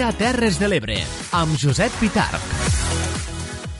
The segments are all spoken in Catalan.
El dia a Terres de l'Ebre, amb Josep Pitarch.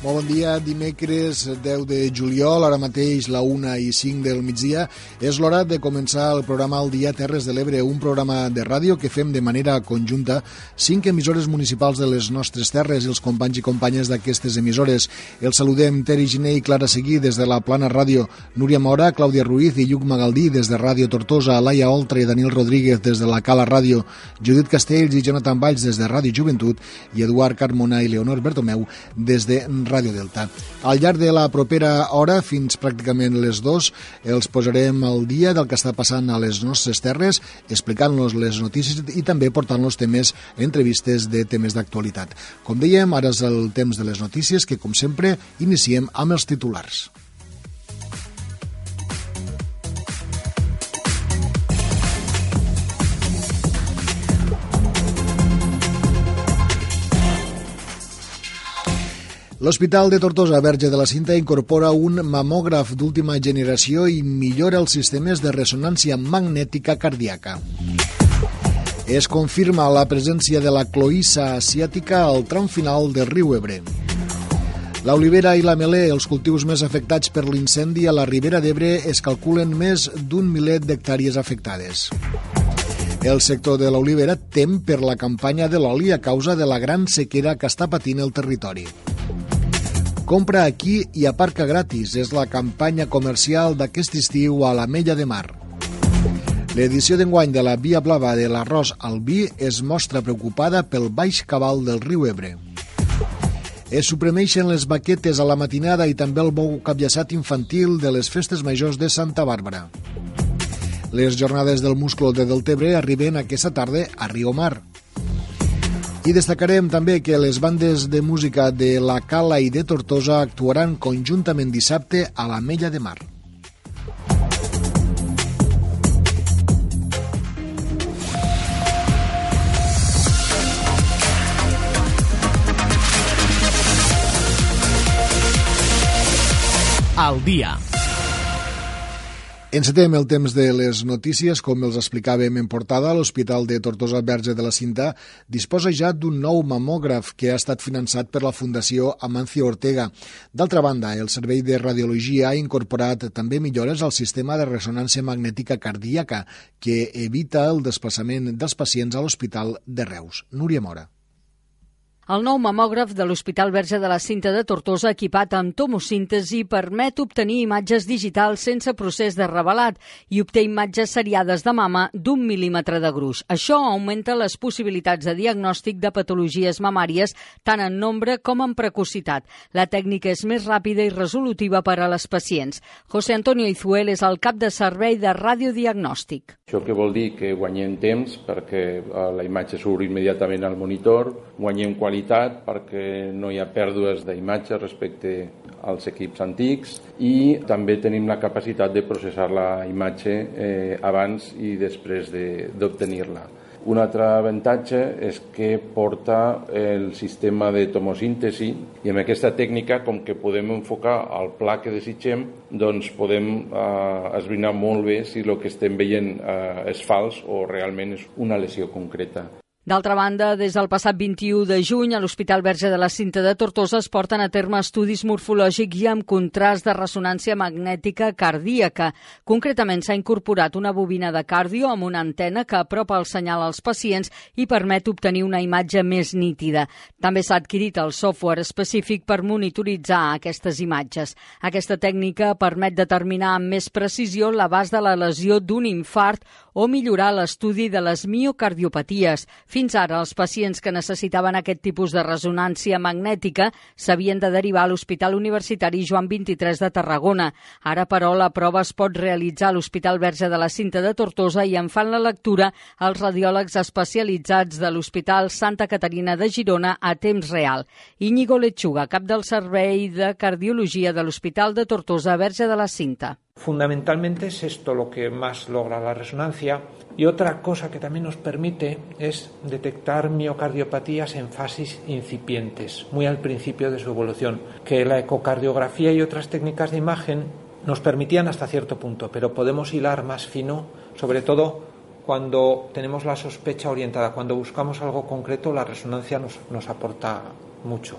Molt bon dia, dimecres 10 de juliol, ara mateix la 1 i 5 del migdia. És l'hora de començar el programa El Dia Terres de l'Ebre, un programa de ràdio que fem de manera conjunta. Cinc emissores municipals de les nostres terres i els companys i companyes d'aquestes emissores. Els saludem Teri Giné i Clara Seguí des de la Plana Ràdio, Núria Mora, Clàudia Ruiz i Lluc Magaldí des de Ràdio Tortosa, Laia Oltra i Daniel Rodríguez des de la Cala Ràdio, Judit Castells i Jonathan Valls des de Ràdio Joventut. I Eduard Carmona i Leonor Bertomeu des de Ràdio Delta. Al llarg de la propera hora, fins pràcticament les dos, els posarem al dia del que està passant a les nostres terres, explicant-nos les notícies i també portant-nos temes, entrevistes de temes d'actualitat. Com dèiem, ara és el temps de les notícies que, com sempre, iniciem amb els titulars. L'Hospital de Tortosa Verge de la Cinta incorpora un mamògraf d'última generació i millora els sistemes de ressonància magnètica cardíaca. Es confirma la presència de la cloïssa asiàtica al tram final del riu Ebre. L'olivera i la melé, els cultius més afectats per l'incendi a la Ribera d'Ebre, es calculen més d'un miler d'hectàrees afectades. El sector de l'olivera tem per la campanya de l'oli a causa de la gran sequera que està patint el territori. Compra aquí i aparca gratis és la campanya comercial d'aquest estiu a la Mella de Mar. L'edició d'enguany de la Via Blava de l'arròs al vi es mostra preocupada pel baix cabal del riu Ebre. Es suprimeixen les baquetes a la matinada i també el bou capllaçat infantil de les festes majors de Santa Bàrbara. Les jornades del musclo de Deltebre arriben aquesta tarda a Riomar. I destacarem també que les bandes de música de la Cala i de Tortosa actuaran conjuntament dissabte a la Mella de Mar. Al dia. Encetem el temps de les notícies. Com els explicàvem en portada, l'Hospital de Tortosa Verge de la Cinta disposa ja d'un nou mamògraf que ha estat finançat per la Fundació Amancio Ortega. D'altra banda, el Servei de Radiologia ha incorporat també millores al sistema de ressonància magnètica cardíaca que evita el desplaçament dels pacients a l'Hospital de Reus. Núria Mora. El nou mamògraf de l'Hospital Verge de la Cinta de Tortosa, equipat amb tomosíntesi, permet obtenir imatges digitals sense procés de revelat i obté imatges seriades de mama d'un mil·límetre de gruix. Això augmenta les possibilitats de diagnòstic de patologies mamàries tant en nombre com en precocitat. La tècnica és més ràpida i resolutiva per a les pacients. José Antonio Izuel és el cap de servei de radiodiagnòstic. Això que vol dir que guanyem temps perquè eh, la imatge surt immediatament al monitor, guanyem qualitat perquè no hi ha pèrdues d'imatge respecte als equips antics i també tenim la capacitat de processar la imatge eh, abans i després d'obtenir-la. De, un altre avantatge és que porta el sistema de tomosíntesi i amb aquesta tècnica, com que podem enfocar el pla que desitgem, doncs podem eh, esbrinar molt bé si el que estem veient eh, és fals o realment és una lesió concreta. D'altra banda, des del passat 21 de juny a l'Hospital Verge de la Cinta de Tortosa es porten a terme estudis morfològics i amb contrast de ressonància magnètica cardíaca. Concretament s'ha incorporat una bobina de cardio amb una antena que apropa el senyal als pacients i permet obtenir una imatge més nítida. També s'ha adquirit el software específic per monitoritzar aquestes imatges. Aquesta tècnica permet determinar amb més precisió l'abast de la lesió d'un infart o millorar l'estudi de les miocardiopaties. Fins ara, els pacients que necessitaven aquest tipus de resonància magnètica s'havien de derivar a l'Hospital Universitari Joan 23 de Tarragona. Ara, però, la prova es pot realitzar a l'Hospital Verge de la Cinta de Tortosa i en fan la lectura els radiòlegs especialitzats de l'Hospital Santa Caterina de Girona a temps real. Íñigo Lechuga, cap del Servei de Cardiologia de l'Hospital de Tortosa Verge de la Cinta. Fundamentalmente es esto lo que más logra la resonancia y otra cosa que también nos permite es detectar miocardiopatías en fases incipientes, muy al principio de su evolución, que la ecocardiografía y otras técnicas de imagen nos permitían hasta cierto punto, pero podemos hilar más fino, sobre todo cuando tenemos la sospecha orientada, cuando buscamos algo concreto, la resonancia nos, nos aporta mucho.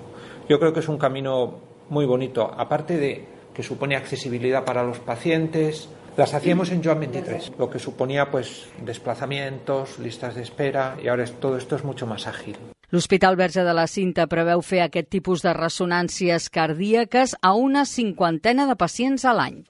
Yo creo que es un camino muy bonito, aparte de que supone accesibilidad para los pacientes. Las hacíamos en Joan 23, lo que suponía pues desplazamientos, listas de espera y ahora todo esto es mucho más ágil. L'Hospital Verge de la Cinta preveu fer aquest tipus de ressonàncies cardíaques a una cinquantena de pacients a l'any.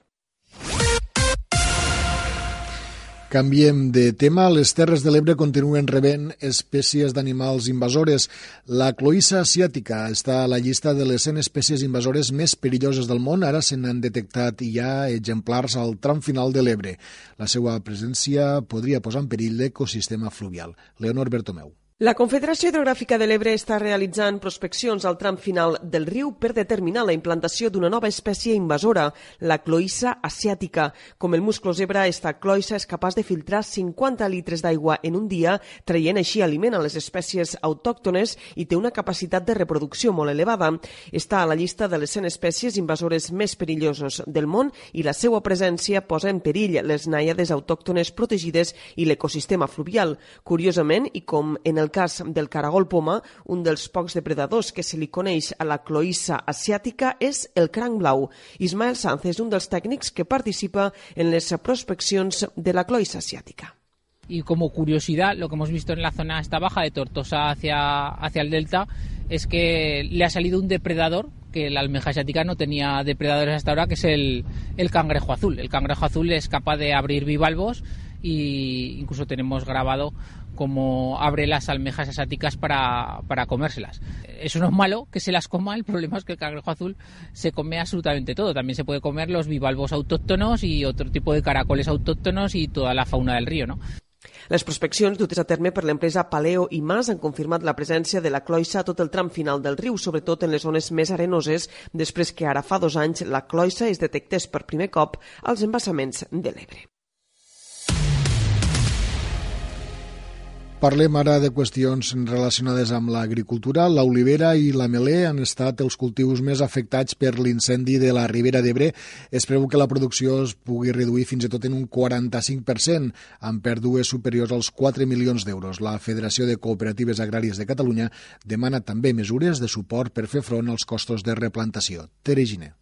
Canviem de tema. Les Terres de l'Ebre continuen rebent espècies d'animals invasores. La cloïssa asiàtica està a la llista de les 100 espècies invasores més perilloses del món. Ara se n'han detectat ja exemplars al tram final de l'Ebre. La seva presència podria posar en perill l'ecosistema fluvial. Leonor Bertomeu. La Confederació Hidrogràfica de l'Ebre està realitzant prospeccions al tram final del riu per determinar la implantació d'una nova espècie invasora, la cloïssa asiàtica. Com el musclo zebra, esta cloïssa és capaç de filtrar 50 litres d'aigua en un dia, traient així aliment a les espècies autòctones i té una capacitat de reproducció molt elevada. Està a la llista de les 100 espècies invasores més perilloses del món i la seva presència posa en perill les nàiades autòctones protegides i l'ecosistema fluvial. Curiosament, i com en el cas del caragol poma, un dels pocs depredadors que se li coneix a la cloïssa asiàtica és el cranc blau. Ismael Sanz és un dels tècnics que participa en les prospeccions de la cloïssa asiàtica. Y como curiosidad, lo que hemos visto en la zona esta baja de Tortosa hacia, hacia el delta es que le ha salido un depredador que la almeja asiática no tenía depredadores hasta ahora, que es el, el cangrejo azul. El cangrejo azul es capaz de abrir bivalvos y incluso tenemos grabado como abre las almejas asiáticas para, para comérselas. Eso no es malo que se las coma, el problema es que el cangrejo azul se come absolutamente todo. También se puede comer los bivalvos autóctonos y otro tipo de caracoles autóctonos y toda la fauna del río, ¿no? Les prospeccions dutes a terme per l'empresa Paleo i Mas han confirmat la presència de la cloissa a tot el tram final del riu, sobretot en les zones més arenoses, després que ara fa dos anys la cloissa es detectés per primer cop als embassaments de l'Ebre. Parlem ara de qüestions relacionades amb l'agricultura. L'olivera i la melé han estat els cultius més afectats per l'incendi de la Ribera d'Ebre. Es preveu que la producció es pugui reduir fins i tot en un 45%, amb pèrdues superiors als 4 milions d'euros. La Federació de Cooperatives Agràries de Catalunya demana també mesures de suport per fer front als costos de replantació. Tere Giner.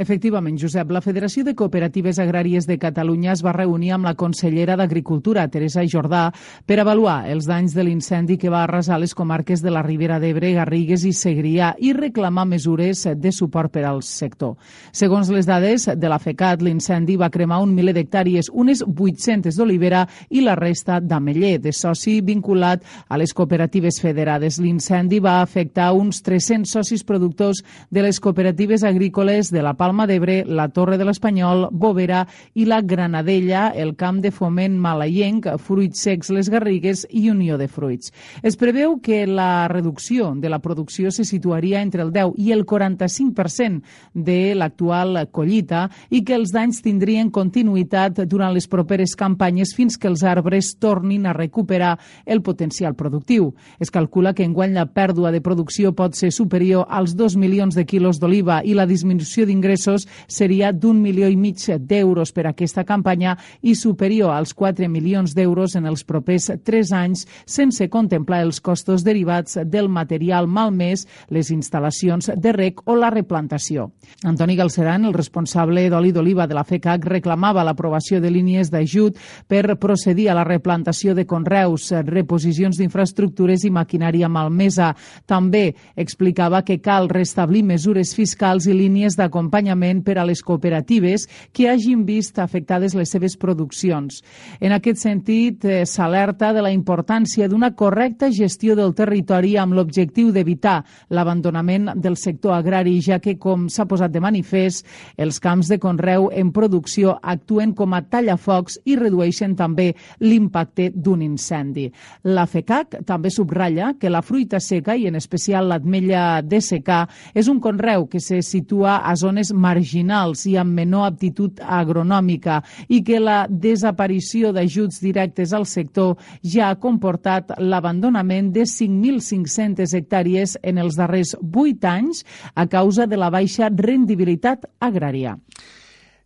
Efectivament, Josep, la Federació de Cooperatives Agràries de Catalunya es va reunir amb la consellera d'Agricultura, Teresa Jordà, per avaluar els danys de l'incendi que va arrasar les comarques de la Ribera d'Ebre, Garrigues i Segrià i reclamar mesures de suport per al sector. Segons les dades de la FECAT, l'incendi va cremar un miler d'hectàrees, unes 800 d'olivera i la resta d'ameller, de soci vinculat a les cooperatives federades. L'incendi va afectar uns 300 socis productors de les cooperatives agrícoles de la Palma Palma d'Ebre, la Torre de l'Espanyol, Bovera i la Granadella, el Camp de Foment Malaienc, Fruits Secs Les Garrigues i Unió de Fruits. Es preveu que la reducció de la producció se situaria entre el 10 i el 45% de l'actual collita i que els danys tindrien continuïtat durant les properes campanyes fins que els arbres tornin a recuperar el potencial productiu. Es calcula que enguany la pèrdua de producció pot ser superior als 2 milions de quilos d'oliva i la disminució d'ingressos ingressos seria d'un milió i mig d'euros per aquesta campanya i superior als 4 milions d'euros en els propers 3 anys, sense contemplar els costos derivats del material malmès, les instal·lacions de rec o la replantació. Antoni Galceran, el responsable d'oli d'oliva de la FECAC, reclamava l'aprovació de línies d'ajut per procedir a la replantació de conreus, reposicions d'infraestructures i maquinària malmesa. També explicava que cal restablir mesures fiscals i línies d'acompanyament per a les cooperatives que hagin vist afectades les seves produccions. En aquest sentit, eh, s'alerta de la importància d'una correcta gestió del territori amb l'objectiu d'evitar l'abandonament del sector agrari, ja que, com s'ha posat de manifest, els camps de conreu en producció actuen com a tallafocs i redueixen també l'impacte d'un incendi. La FECAC també subratlla que la fruita seca i en especial l'atmella de secà és un conreu que se situa a zones marginals i amb menor aptitud agronòmica i que la desaparició d'ajuts directes al sector ja ha comportat l'abandonament de 5.500 hectàrees en els darrers 8 anys a causa de la baixa rendibilitat agrària.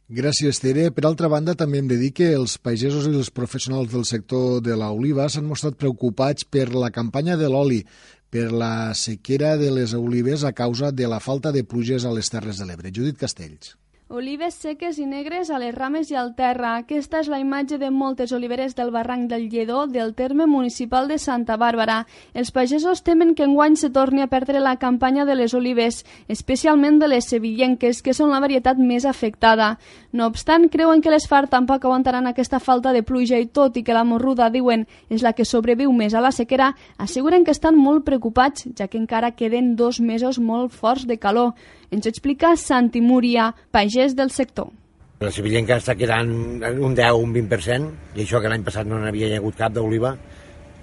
Gràcies, Tere. Per altra banda, també hem de dir que els pagesos i els professionals del sector de l'oliva s'han mostrat preocupats per la campanya de l'oli, per la sequera de les olives a causa de la falta de pluges a les Terres de l'Ebre. Judit Castells. Olives seques i negres a les rames i al terra. Aquesta és la imatge de moltes oliveres del barranc del Lledó del terme municipal de Santa Bàrbara. Els pagesos temen que enguany se torni a perdre la campanya de les olives, especialment de les sevillenques, que són la varietat més afectada. No obstant, creuen que les FARC tampoc aguantaran aquesta falta de pluja i tot i que la morruda, diuen, és la que sobreviu més a la sequera, asseguren que estan molt preocupats, ja que encara queden dos mesos molt forts de calor. Ens ho explica Santi Múria, pagès del sector. La sevillenca està quedant un 10 un 20%, i això que l'any passat no n'havia hagut cap d'oliva,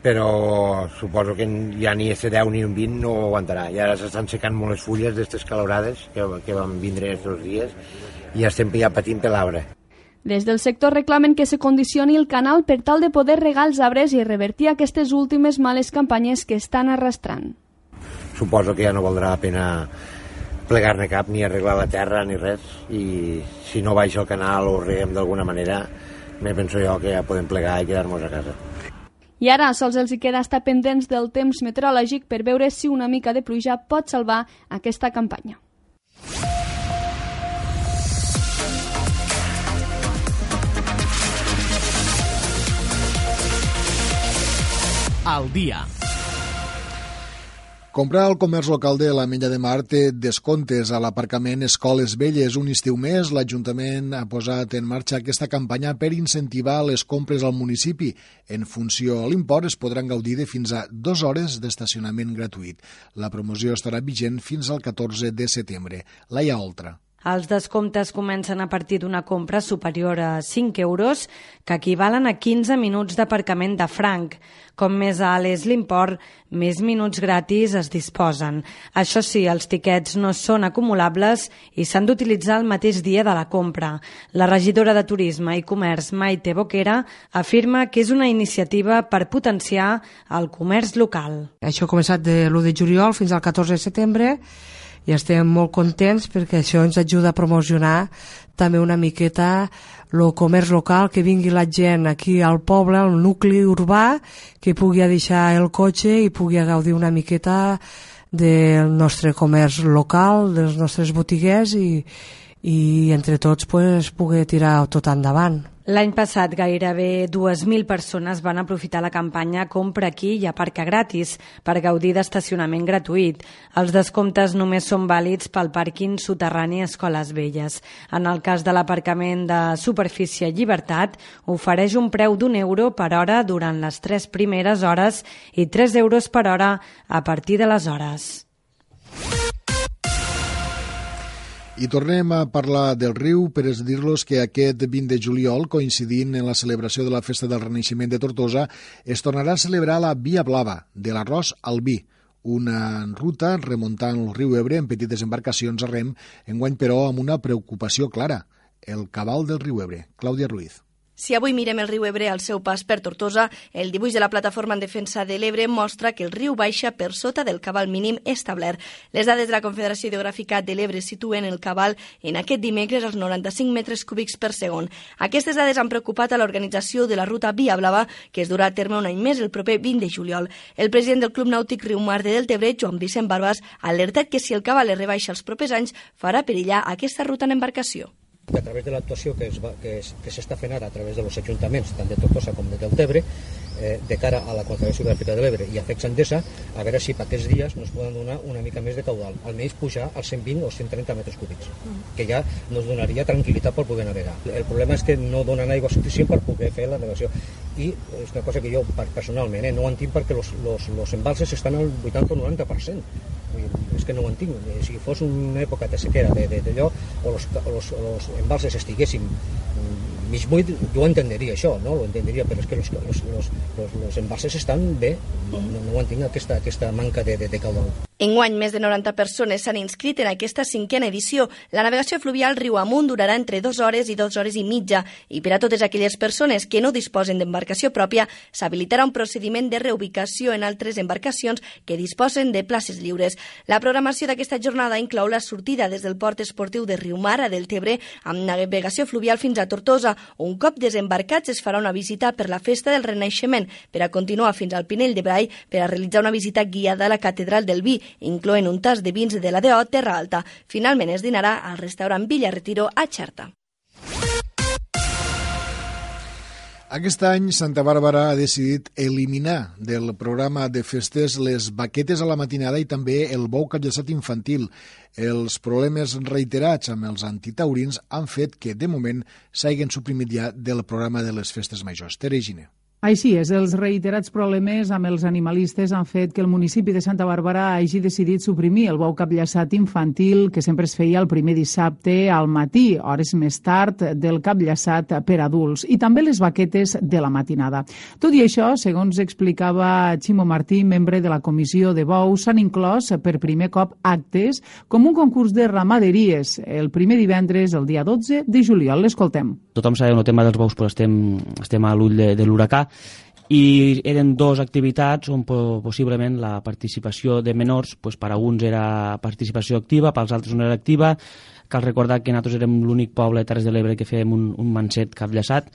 però suposo que ja ni ese 10 ni un 20 no ho aguantarà. I ara s'estan secant molt les fulles d'aquestes calorades que, que van vindre aquests dies i estem ja patint per l'arbre. Des del sector reclamen que se condicioni el canal per tal de poder regar els arbres i revertir aquestes últimes males campanyes que estan arrastrant. Suposo que ja no valdrà la pena plegar-ne cap ni arreglar la terra ni res i si no baixa el canal o reguem d'alguna manera me penso jo que ja podem plegar i quedar-nos a casa. I ara sols els hi queda estar pendents del temps meteorològic per veure si una mica de pluja pot salvar aquesta campanya. Al dia. Comprar al comerç local de la Mella de Mar té descomptes a l'aparcament Escoles Velles. Un estiu més, l'Ajuntament ha posat en marxa aquesta campanya per incentivar les compres al municipi. En funció a l'import es podran gaudir de fins a dues hores d'estacionament gratuït. La promoció estarà vigent fins al 14 de setembre. Laia Oltra. Els descomptes comencen a partir d'una compra superior a 5 euros, que equivalen a 15 minuts d'aparcament de franc. Com més alt és l'import, més minuts gratis es disposen. Això sí, els tiquets no són acumulables i s'han d'utilitzar el mateix dia de la compra. La regidora de Turisme i Comerç, Maite Boquera, afirma que és una iniciativa per potenciar el comerç local. Això ha començat de l'1 de juliol fins al 14 de setembre i estem molt contents perquè això ens ajuda a promocionar també una miqueta el comerç local, que vingui la gent aquí al poble, al nucli urbà, que pugui deixar el cotxe i pugui gaudir una miqueta del nostre comerç local, dels nostres botiguers i, i entre tots pues, poder tirar tot endavant. L'any passat gairebé 2.000 persones van aprofitar la campanya Compra aquí i aparca gratis per gaudir d'estacionament gratuït. Els descomptes només són vàlids pel pàrquing soterrani Escoles Velles. En el cas de l'aparcament de superfície Llibertat, ofereix un preu d'un euro per hora durant les tres primeres hores i 3 euros per hora a partir de les hores. I tornem a parlar del riu per dir-los que aquest 20 de juliol, coincidint en la celebració de la Festa del Renaixement de Tortosa, es tornarà a celebrar la Via Blava, de l'arròs al vi, una ruta remuntant el riu Ebre en petites embarcacions a rem, enguany però amb una preocupació clara, el cabal del riu Ebre. Clàudia Ruiz. Si avui mirem el riu Ebre al seu pas per Tortosa, el dibuix de la plataforma en defensa de l'Ebre mostra que el riu baixa per sota del cabal mínim establert. Les dades de la Confederació Hidrogràfica de l'Ebre situen el cabal en aquest dimecres als 95 metres cúbics per segon. Aquestes dades han preocupat a l'organització de la ruta Via Blava, que es durà a terme un any més el proper 20 de juliol. El president del Club Nàutic Riu Mar de Deltebre, Joan Vicent Barbas, ha alertat que si el cabal es rebaixa els propers anys, farà perillar aquesta ruta en embarcació que a través de l'actuació que, es va, que, es, que s'està fent ara a través dels ajuntaments, tant de Tortosa com de Deltebre, eh, de cara a la Confederació Gràfica de l'Ebre i a FEX Endesa, a veure si per aquests dies ens poden donar una mica més de caudal, almenys pujar als 120 o 130 metres cúbics, que ja ens donaria tranquil·litat per poder navegar. El problema és que no donen aigua suficient per poder fer la navegació. I és una cosa que jo personalment eh, no ho entenc perquè els embalses estan al 80 o 90% és que no ho entenc. Eh, si fos una època de sequera d'allò, o els embalses estiguessin mig buit, jo entenderia això, no? Lo entenderia, però és que els, embalses estan bé, no, no, ho entenc aquesta, aquesta manca de, de, de caudal. Enguany, més de 90 persones s'han inscrit en aquesta cinquena edició. La navegació fluvial riu amunt durarà entre dues hores i dues hores i mitja i per a totes aquelles persones que no disposen d'embarcació pròpia s'habilitarà un procediment de reubicació en altres embarcacions que disposen de places lliures. La programació d'aquesta jornada inclou la sortida des del port esportiu de Riumar a Deltebre amb navegació fluvial fins a Tortosa. Un cop desembarcats es farà una visita per la Festa del Renaixement per a continuar fins al Pinell de Brai per a realitzar una visita guiada a la Catedral del Vi incloent un tas de vins de la DO Terra Alta. Finalment es dinarà al restaurant Villa Retiro a Xerta. Aquest any Santa Bàrbara ha decidit eliminar del programa de festes les baquetes a la matinada i també el bou capllaçat infantil. Els problemes reiterats amb els antitaurins han fet que, de moment, s'hagin suprimit ja del programa de les festes majors. Tere Gine. Així és, els reiterats problemes amb els animalistes han fet que el municipi de Santa Bàrbara hagi decidit suprimir el bou capllaçat infantil que sempre es feia el primer dissabte al matí, hores més tard del capllaçat per adults, i també les baquetes de la matinada. Tot i això, segons explicava Ximo Martí, membre de la comissió de bous, s'han inclòs per primer cop actes com un concurs de ramaderies el primer divendres, el dia 12 de juliol. L'escoltem. Tothom sabeu el tema dels bous, però estem, estem a l'ull de, de l'huracà i eren dues activitats on possiblement la participació de menors pues, per a uns era participació activa, pels altres no era activa. Cal recordar que nosaltres érem l'únic poble de Terres de l'Ebre que fèiem un, un manset capllaçat.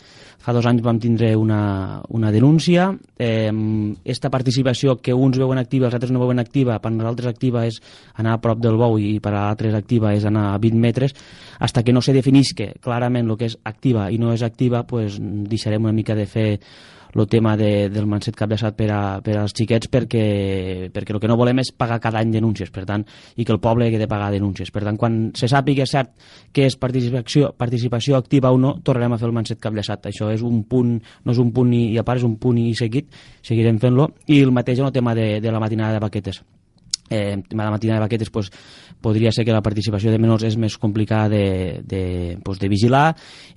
Fa dos anys vam tindre una, una denúncia. Eh, esta participació que uns veuen activa els altres no veuen activa per nosaltres activa és anar a prop del bou i per a altres activa és anar a 20 metres. Hasta que no se definisca clarament el que és activa i no és activa pues, deixarem una mica de fer el tema de, del manset capllaçat per, a, per als xiquets perquè, perquè el que no volem és pagar cada any denúncies, per tant, i que el poble hagi de pagar denúncies. Per tant, quan se sàpiga cert que és participació, participació activa o no, tornarem a fer el manset capllaçat. Això és un punt, no és un punt i, i a part, és un punt i seguit, seguirem fent-lo. I el mateix en el tema de, de la matinada de baquetes eh, la matina de baquetes pues, podria ser que la participació de menors és més complicada de, de, pues, de vigilar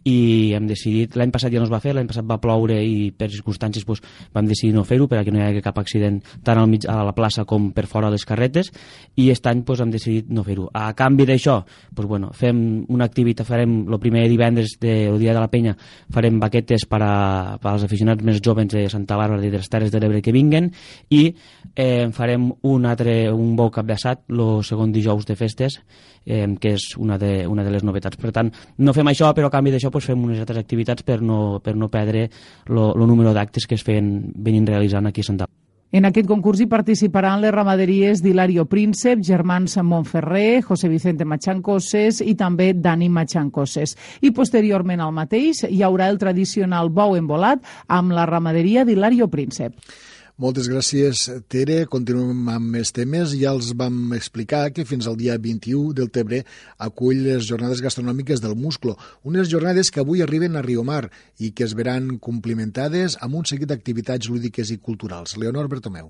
i hem decidit, l'any passat ja no es va fer l'any passat va ploure i per circumstàncies pues, vam decidir no fer-ho perquè no hi hagi cap accident tant al mig, a la plaça com per fora de les carretes i aquest any pues, hem decidit no fer-ho. A canvi d'això, pues, bueno, fem una activitat, farem el primer divendres del de, dia de la penya, farem baquetes per, a, per als aficionats més joves de Santa Bàrbara i de les Terres de l'Ebre que vinguen i eh, farem un altre un bou capllaçat el segon dijous de festes, eh, que és una de, una de les novetats. Per tant, no fem això, però a canvi d'això pues, fem unes altres activitats per no, per no perdre el número d'actes que es feien venim realitzant aquí a Santa en aquest concurs hi participaran les ramaderies d'Hilario Príncep, Germans Montferrer, José Vicente Machancoses i també Dani Machancoses. I posteriorment al mateix hi haurà el tradicional bou embolat amb la ramaderia d'Hilario Príncep. Moltes gràcies, Tere. Continuem amb més temes. Ja els vam explicar que fins al dia 21 del Tebre acull les jornades gastronòmiques del Musclo, unes jornades que avui arriben a Riomar i que es veran complementades amb un seguit d'activitats lúdiques i culturals. Leonor Bertomeu.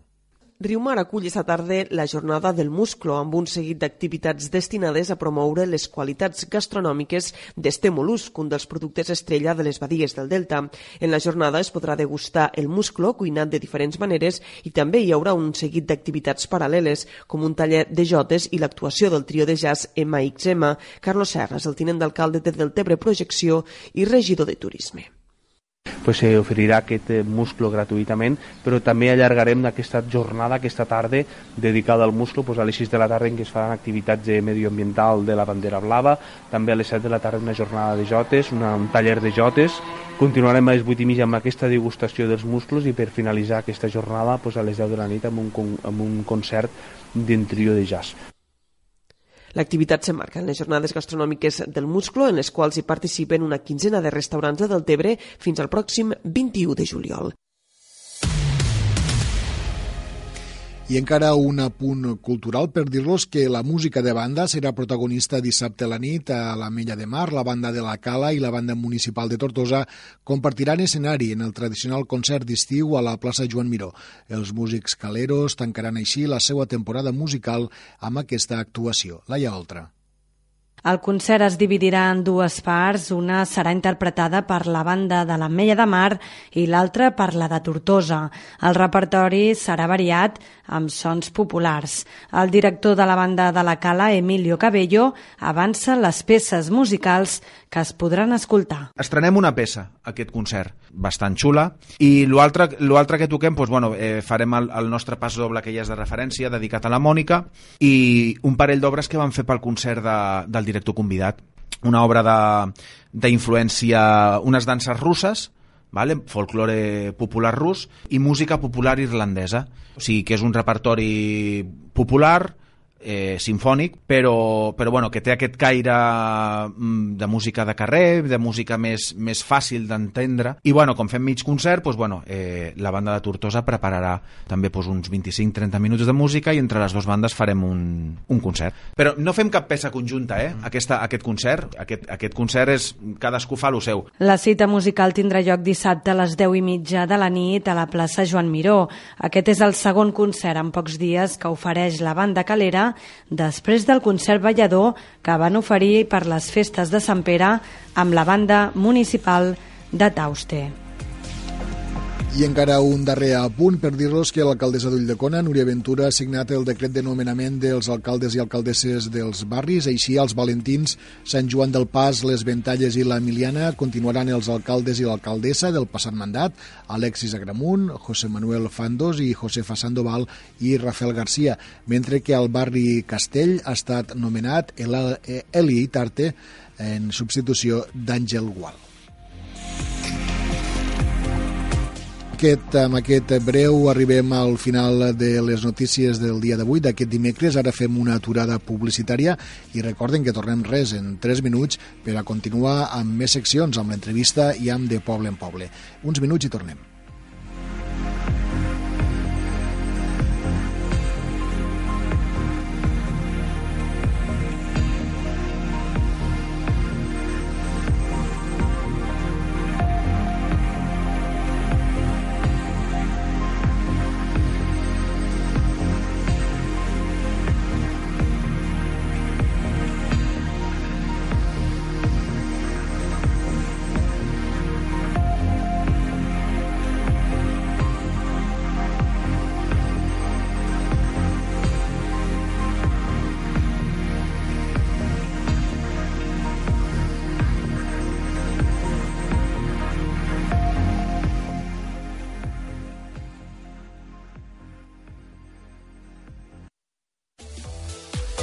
Riumar acull esta tarda la jornada del musclo amb un seguit d'activitats destinades a promoure les qualitats gastronòmiques d'este molusc, un dels productes estrella de les badies del Delta. En la jornada es podrà degustar el musclo cuinat de diferents maneres i també hi haurà un seguit d'activitats paral·leles, com un taller de jotes i l'actuació del trio de jazz MXM. Carlos Serra és el tinent d'alcalde de Deltebre Projecció i regidor de Turisme. Pues, s'oferirà aquest eh, gratuïtament, però també allargarem aquesta jornada, aquesta tarda, dedicada al musclo, pues, a les 6 de la tarda en què es faran activitats de medioambiental de la bandera blava, també a les 7 de la tarda una jornada de jotes, una, un taller de jotes, continuarem a les 8 i mitja amb aquesta degustació dels musclos i per finalitzar aquesta jornada pues, a les 10 de la nit amb un, amb un concert d'un trio de jazz. L'activitat s'emmarca en les jornades gastronòmiques del Musclo, en les quals hi participen una quinzena de restaurants de Deltebre fins al pròxim 21 de juliol. I encara un apunt cultural per dir-los que la música de banda serà protagonista dissabte a la nit a la Mella de Mar. La banda de la Cala i la banda municipal de Tortosa compartiran escenari en el tradicional concert d'estiu a la plaça Joan Miró. Els músics caleros tancaran així la seva temporada musical amb aquesta actuació. Laia Oltra. El concert es dividirà en dues parts. Una serà interpretada per la banda de l'Ametlla de Mar i l'altra per la de Tortosa. El repertori serà variat amb sons populars. El director de la banda de la Cala, Emilio Cabello, avança les peces musicals que es podran escoltar. Estrenem una peça, aquest concert, bastant xula, i l'altre que toquem, doncs, bueno, eh, farem el, el nostre pas doble que ja és de referència, dedicat a la Mònica, i un parell d'obres que vam fer pel concert de, del director convidat. Una obra d'influència, unes danses russes, vale? folklore popular rus i música popular irlandesa. O sigui que és un repertori popular, eh, sinfònic, però, però bueno, que té aquest caire mm, de música de carrer, de música més, més fàcil d'entendre. I bueno, com fem mig concert, doncs, bueno, eh, la banda de Tortosa prepararà també doncs, uns 25-30 minuts de música i entre les dues bandes farem un, un concert. Però no fem cap peça conjunta, eh? Aquesta, aquest concert. Aquest, aquest concert és... Cadascú fa el seu. La cita musical tindrà lloc dissabte a les 10 i mitja de la nit a la plaça Joan Miró. Aquest és el segon concert en pocs dies que ofereix la banda Calera després del concert ballador que van oferir per les festes de Sant Pere amb la banda municipal de Tauste. I encara un darrer apunt per dir-los que l'alcaldessa d'Ulldecona, Núria Ventura, ha signat el decret de nomenament dels alcaldes i alcaldesses dels barris. Així, als Valentins, Sant Joan del Pas, les Ventalles i l'Emiliana continuaran els alcaldes i l'alcaldessa del passat mandat, Alexis Agramunt, José Manuel Fandos i José Fasandoval i Rafael Garcia, mentre que al barri Castell ha estat nomenat Eli Tarte en substitució d'Àngel Gual. Aquest, amb aquest breu arribem al final de les notícies del dia d'avui, d'aquest dimecres. Ara fem una aturada publicitària i recorden que tornem res en 3 minuts per a continuar amb més seccions, amb l'entrevista i amb De Poble en Poble. Uns minuts i tornem.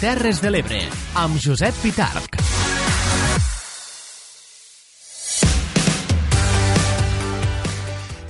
Terres de l'Ebre, amb Josep Pitarc.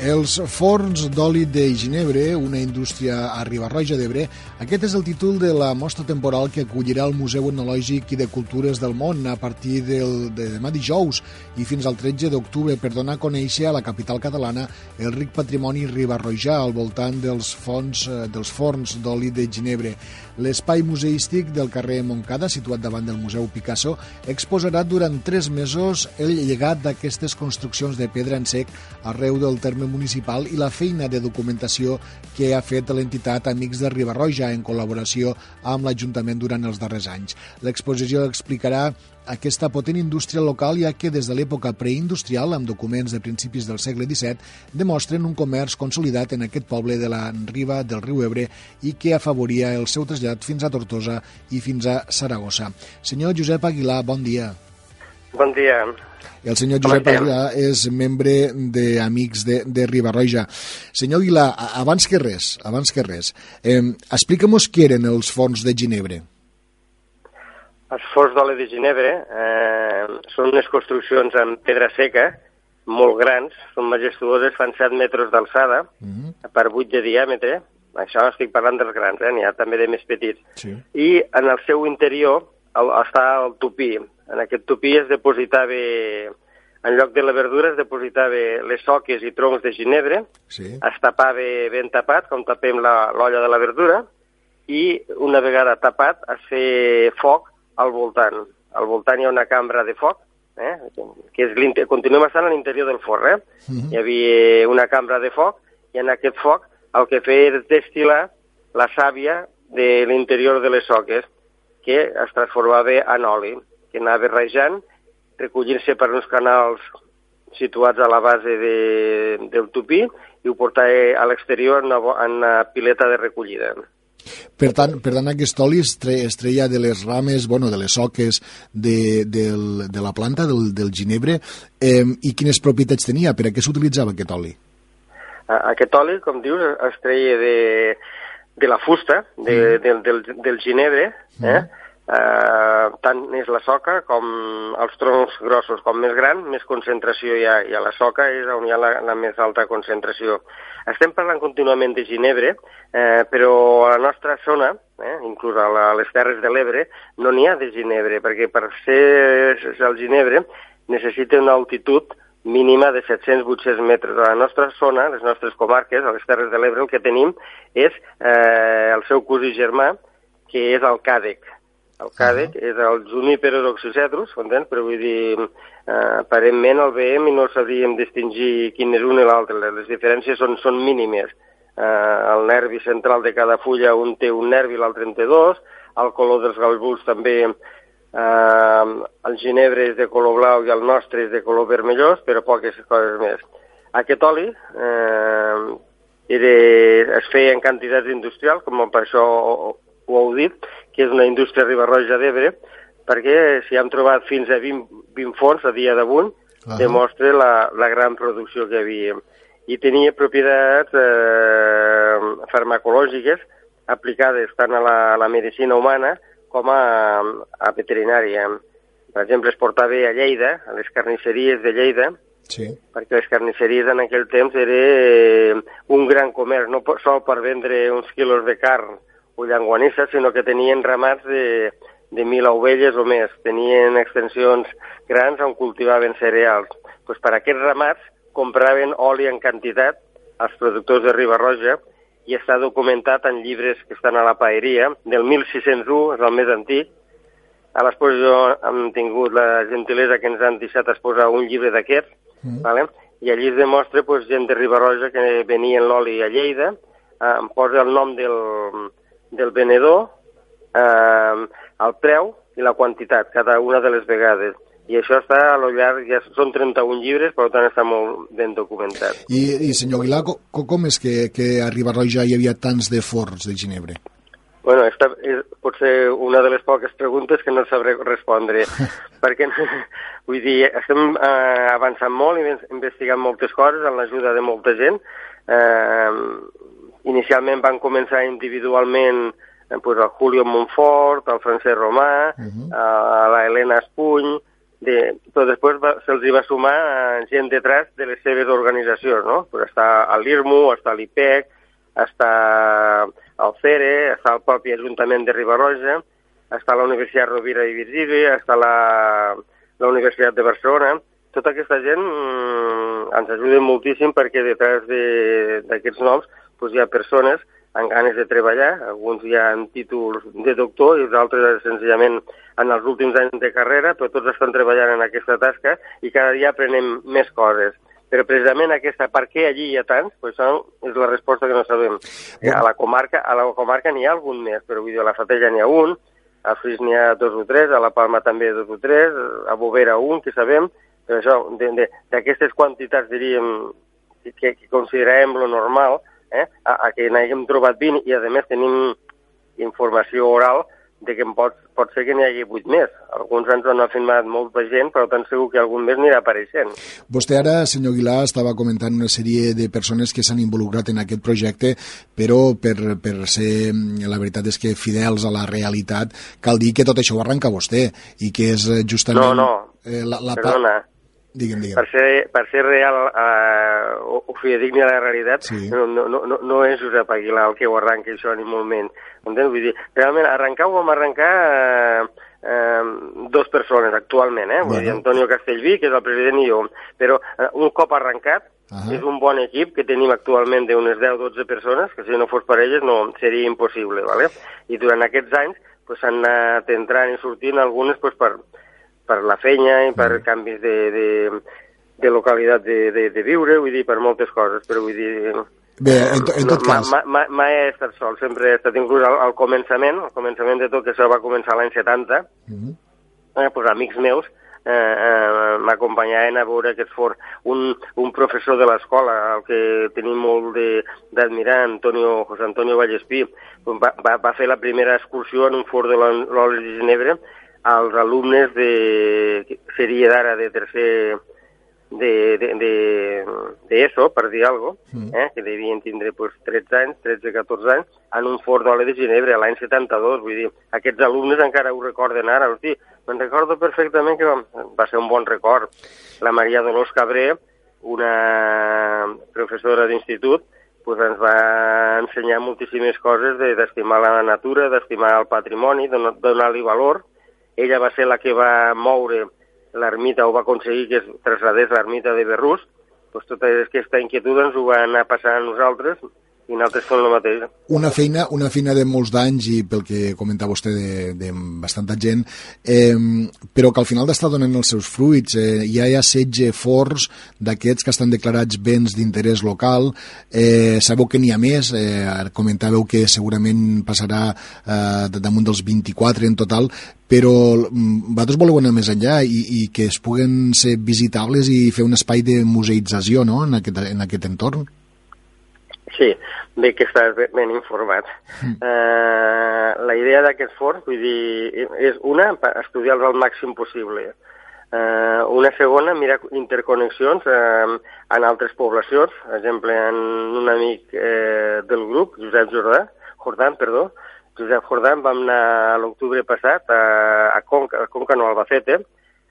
Els forns d'oli de Ginebre, una indústria a Ribarroja d'Ebre, aquest és el títol de la mostra temporal que acollirà el Museu Etnològic i de Cultures del Món a partir del, de demà dijous i fins al 13 d'octubre per donar a conèixer a la capital catalana el ric patrimoni ribarrojà al voltant dels, fons, eh, dels forns d'oli de Ginebre. L'espai museístic del carrer Moncada, situat davant del Museu Picasso, exposarà durant tres mesos el llegat d'aquestes construccions de pedra en sec arreu del terme municipal i la feina de documentació que ha fet l'entitat Amics de Ribarroja en col·laboració amb l'Ajuntament durant els darrers anys. L'exposició explicarà aquesta potent indústria local, ja que des de l'època preindustrial, amb documents de principis del segle XVII, demostren un comerç consolidat en aquest poble de la riba del riu Ebre i que afavoria el seu trasllat fins a Tortosa i fins a Saragossa. Senyor Josep Aguilar, bon dia. Bon dia. El senyor Josep Aguilar és membre d'Amics de, de Ribarroja. Senyor Aguilar, abans que res, abans que res, eh, explica'm-nos què eren els forns de Ginebre. Els forns d'oli de Ginebre eh, són unes construccions amb pedra seca, molt grans, són majestuoses, fan 7 metres d'alçada, uh -huh. per 8 de diàmetre, això estic parlant dels grans, eh? n'hi ha també de més petits. Sí. I en el seu interior el, està el tupí. En aquest tupí es depositava, en lloc de la verdura, es depositava les soques i troncs de ginebre, sí. es tapava ben tapat, com tapem l'olla de la verdura, i una vegada tapat es feia foc al voltant. Al voltant hi ha una cambra de foc, eh? que és continuem estant a l'interior del forn. Eh? Uh -huh. Hi havia una cambra de foc i en aquest foc el que feia era destil·lar la sàvia de l'interior de les soques, que es transformava en oli, que anava rejant, recollint-se per uns canals situats a la base de, del tupí i ho portava a l'exterior en, una, en una pileta de recollida. Per tant, per tant aquest oli es, tre, es treia de les rames, bueno, de les soques de, del, de la planta, del, del ginebre, eh, i quines propietats tenia? Per a què s'utilitzava aquest oli? Aquest oli, com dius, es treia de, de la fusta, de, mm. del, del, del ginebre, eh? Mm. Uh, tant és la soca com els troncs grossos, com més gran, més concentració hi ha, i a la soca és on hi ha la, la més alta concentració. Estem parlant contínuament de ginebre, eh, però a la nostra zona, eh, inclús a, la, a les Terres de l'Ebre, no n'hi ha de ginebre, perquè per ser el ginebre necessita una altitud mínima de 700-800 metres. A la nostra zona, les nostres comarques, a les Terres de l'Ebre, el que tenim és eh, el seu cosí germà, que és el càdec. El càdec uh -huh. és el Juniperus oxycedrus, entens? Però vull dir, eh, aparentment el veiem i no sabríem distingir quin és un i l'altre. Les diferències són, són mínimes. Eh, el nervi central de cada fulla, un té un nervi i l'altre en té dos, el color dels galbuls també Eh, el ginebre és de color blau i el nostre és de color vermellós, però poques coses més. Aquest oli eh, era, es feia en quantitats industrials, com per això ho, heu dit, que és una indústria ribarroja d'Ebre, perquè si hem trobat fins a 20, 20 fons a dia d'avui, uh -huh. demostra la, la gran producció que hi havia. I tenia propietats eh, farmacològiques aplicades tant a la, a la medicina humana com a, a veterinària. Per exemple, es portava a Lleida, a les carnisseries de Lleida, sí. perquè les carnisseries en aquell temps era eh, un gran comerç, no sol per vendre uns quilos de carn o llanguanissa, sinó que tenien ramats de, de mil ovelles o més. Tenien extensions grans on cultivaven cereals. Pues per aquests ramats compraven oli en quantitat als productors de Ribarroja i està documentat en llibres que estan a la paeria, del 1601, és el més antic. A l'exposició hem tingut la gentilesa que ens han deixat exposar un llibre d'aquests, mm. vale? i allí es demostra pues, gent de Ribarroja que venia en l'oli a Lleida, eh, em posa el nom del, del venedor, eh, el preu i la quantitat, cada una de les vegades i això està a lo llarg, ja són 31 llibres, per tant està molt ben documentat. I, i senyor Aguilar, com, com és que, que a Ribarroja hi havia tants de forns de Ginebre? Bueno, esta és potser una de les poques preguntes que no sabré respondre, perquè vull dir, estem eh, avançant molt i investigant moltes coses amb l'ajuda de molta gent. Eh, inicialment van començar individualment eh, pues, el Julio Montfort, el Francesc Romà, uh -huh. eh, la Helena Espuny, de, però després se'ls va sumar eh, gent detrás de les seves organitzacions, no? Pues està l'IRMU, està l'IPEC, està el CERE, està el propi Ajuntament de Ribarroja, està la Universitat Rovira i Virgili, està la, la Universitat de Barcelona. Tota aquesta gent mm, ens ajuda moltíssim perquè detrás d'aquests de, noms pues, hi ha persones amb ganes de treballar, alguns ja han títols de doctor i els altres senzillament en els últims anys de carrera, però tots estan treballant en aquesta tasca i cada dia aprenem més coses. Però precisament aquesta, per què allí hi ha tants? Pues això és la resposta que no sabem. A la comarca, a la comarca n'hi ha algun més, però vull dir, a la Fatella n'hi ha un, a Fris n'hi ha dos o tres, a la Palma també dos o tres, a Bovera un, que sabem, però això, d'aquestes quantitats, diríem, que, que considerem lo normal, eh, a, a que n'haguem trobat 20 i, a més, tenim informació oral de que pot, pot ser que n'hi hagi vuit més. Alguns ens han afirmat molta gent, però tan segur que algun més anirà apareixent. Vostè ara, senyor Aguilar, estava comentant una sèrie de persones que s'han involucrat en aquest projecte, però per, per ser, la veritat és que fidels a la realitat, cal dir que tot això ho arranca vostè, i que és eh, justament... No, no, eh, la, la perdona. Digue'm, digue'm. Per ser, per ser real eh, o, o fidedigni a la realitat, sí. no, no, no, no és Josep Aguilar el que ho arranca això ni molt menys. Entens? Vull dir, realment arrencar ho vam arrencar eh, eh, dos persones actualment, eh? Vull bueno. dir, Antonio Castellví, que és el president, i jo. Però eh, un cop arrencat, Uh -huh. És un bon equip que tenim actualment d'unes 10-12 persones, que si no fos per elles no seria impossible, ¿vale? I durant aquests anys s'han pues, anat entrant i sortint algunes pues, per, per la feina i per mm. canvis de, de, de localitat de, de, de viure, vull dir, per moltes coses, però vull dir... Bé, en, en tot no, cas... Mai, mai, mai he estat sol, sempre he estat inclús al, al començament, al començament de tot, que això va començar l'any 70, mm -hmm. eh, pues, amics meus eh, eh, m'acompanyaven a veure aquest fort. Un, un professor de l'escola, el que tenim molt d'admirar, Antonio, José Antonio Vallespí, va, va, va fer la primera excursió en un fort de l'Oli de Ginebra als alumnes de, seria d'ara de tercer de, de, de, de ESO, per dir alguna cosa, mm. eh, que devien tindre pues, 13 anys, 13-14 anys, en un fort d'oli de Ginebra l'any 72. Vull dir, aquests alumnes encara ho recorden ara. Hosti, me'n recordo perfectament que va, va ser un bon record. La Maria Dolors Cabré, una professora d'institut, pues ens va ensenyar moltíssimes coses d'estimar de, la natura, d'estimar el patrimoni, de donar-li valor, ella va ser la que va moure l'ermita o va aconseguir que es traslladés l'ermita de Berrús, doncs tota aquesta inquietud ens ho va anar passant a nosaltres i nosaltres fem el mateix. Una feina, una feina de molts d'anys i pel que comenta vostè de, de bastanta gent, eh, però que al final d'estar donant els seus fruits. Eh, ja hi ha setge forts d'aquests que estan declarats béns d'interès local. Eh, sabeu que n'hi ha més. Eh, comentàveu que segurament passarà eh, damunt dels 24 en total, però mm, vosaltres voleu anar més enllà i, i que es puguen ser visitables i fer un espai de museïtzació no? en, aquest, en aquest entorn? Sí, bé que estàs ben informat. Mm. Uh, la idea d'aquest fort, vull dir, és una, estudiar-los al màxim possible. Uh, una segona, mirar interconnexions uh, en altres poblacions. Per exemple, en un amic uh, del grup, Josep Jordà, Jordán, perdó, Josep Jordán, vam anar l'octubre passat a, a Conca, a Conca, no, a Albacete,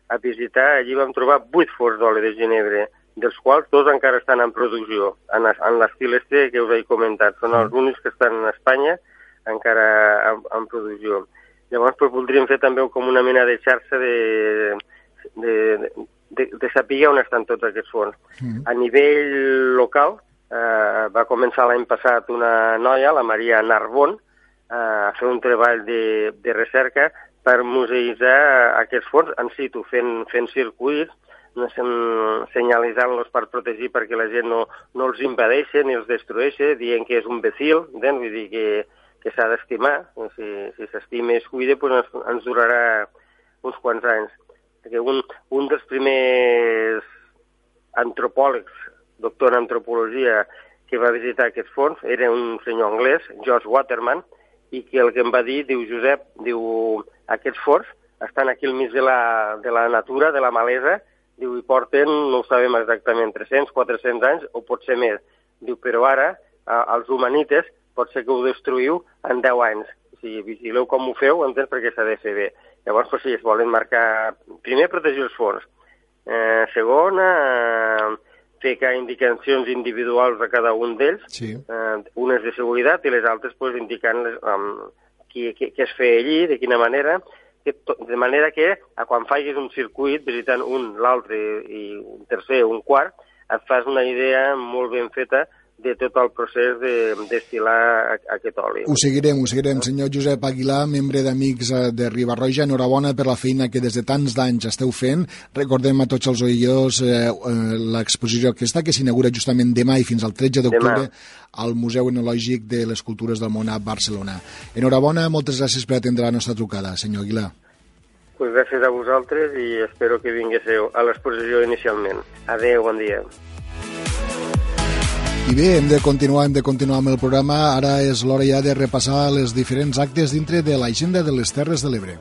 a visitar, allí vam trobar vuit forts d'oli de Ginebra, dels quals dos encara estan en producció, en, en l'estil este que us he comentat. Són els únics que estan a Espanya encara en, en producció. Llavors pues, voldríem fer també com una mena de xarxa de, de, de, de saber on estan tots aquests fons. Mm. A nivell local, eh, va començar l'any passat una noia, la Maria Narbon, eh, a fer un treball de, de recerca per museïtzar aquests fons en situ, fent, fent circuits senyalitzant-los per protegir perquè la gent no, no els impedeixi ni els destrueixi, dient que és un becil, eh? vull dir que, que s'ha d'estimar. Si s'estima si i es cuida, doncs ens, ens durarà uns quants anys. Perquè un, un dels primers antropòlegs, doctor en antropologia, que va visitar aquests fons era un senyor anglès, George Waterman, i que el que em va dir, diu Josep, diu, aquests fons estan aquí al mig de la, de la natura, de la malesa, Diu, i porten, no ho sabem exactament, 300, 400 anys, o pot ser més. Diu, però ara, eh, els humanites, pot ser que ho destruïu en 10 anys. O sigui, vigileu com ho feu, entens, perquè s'ha de fer bé. Llavors, pues, sí, es volen marcar... Primer, protegir els fons. Eh, segona, eh, fer que indicacions individuals a cada un d'ells, sí. eh, unes de seguretat i les altres pues, indicant les, um, qui, qui, què es feia allí, de quina manera, que to, de manera que a quan facis un circuit visitant un, l'altre i un tercer, un quart, et fas una idea molt ben feta de tot el procés de destilar aquest oli. Ho seguirem, ho seguirem. Senyor Josep Aguilar, membre d'Amics eh, de Ribarroja, enhorabona per la feina que des de tants d'anys esteu fent. Recordem a tots els oïdors eh, eh, l'exposició aquesta que s'inaugura justament demà i fins al 13 d'octubre al Museu Enològic de les Cultures del Món a Barcelona. Enhorabona, moltes gràcies per atendre la nostra trucada, senyor Aguilar. Pues gràcies a vosaltres i espero que vinguéssiu a l'exposició inicialment. Adeu, bon dia. I bé, hem de continuar, hem de continuar amb el programa. Ara és l'hora ja de repassar les diferents actes dintre de l'agenda de les Terres de l'Ebre.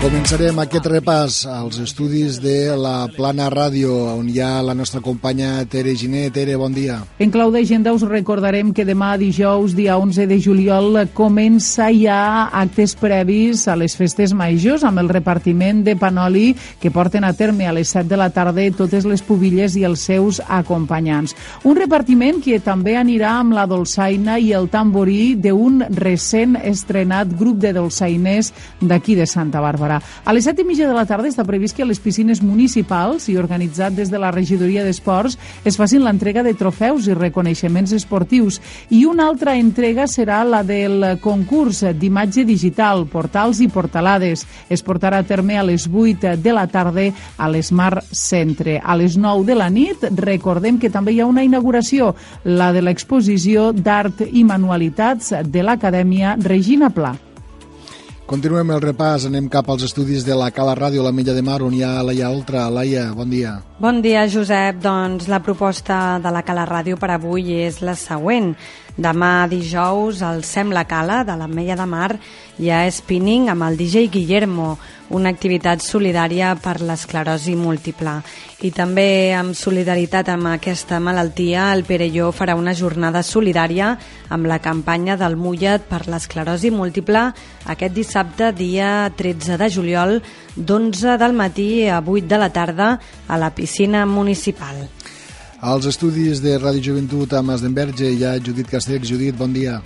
Començarem aquest repàs als estudis de la Plana Ràdio, on hi ha la nostra companya Tere Giné. Tere, bon dia. En clau d'agenda us recordarem que demà dijous, dia 11 de juliol, comença ja actes previs a les festes majors amb el repartiment de panoli que porten a terme a les 7 de la tarda totes les pubilles i els seus acompanyants. Un repartiment que també anirà amb la dolçaina i el tamborí d'un recent estrenat grup de dolçainers d'aquí de Santa Bàrbara. A les 7 i mitja de la tarda està previst que a les piscines municipals i organitzat des de la regidoria d'Esports es facin l'entrega de trofeus i reconeixements esportius i una altra entrega serà la del concurs d'imatge digital, portals i portalades. Es portarà a terme a les 8 de la tarda a l'Smart Centre. A les 9 de la nit recordem que també hi ha una inauguració, la de l'exposició d'art i manualitats de l'Acadèmia Regina Pla. Continuem el repàs, anem cap als estudis de la Cala Ràdio, la Mella de Mar, on hi ha Laia Oltra. Laia, bon dia. Bon dia, Josep. Doncs la proposta de la Cala Ràdio per avui és la següent. Demà dijous, al Sem la Cala, de la Mella de Mar, hi ha spinning amb el DJ Guillermo, una activitat solidària per l'esclerosi múltiple. I també amb solidaritat amb aquesta malaltia, el Perelló farà una jornada solidària amb la campanya del Mullet per l'esclerosi múltiple aquest dissabte, dia 13 de juliol, d'11 del matí a 8 de la tarda a la piscina municipal. Als estudis de Ràdio Joventut a Masdenverge hi ha Judit Castells. Judit, bon dia.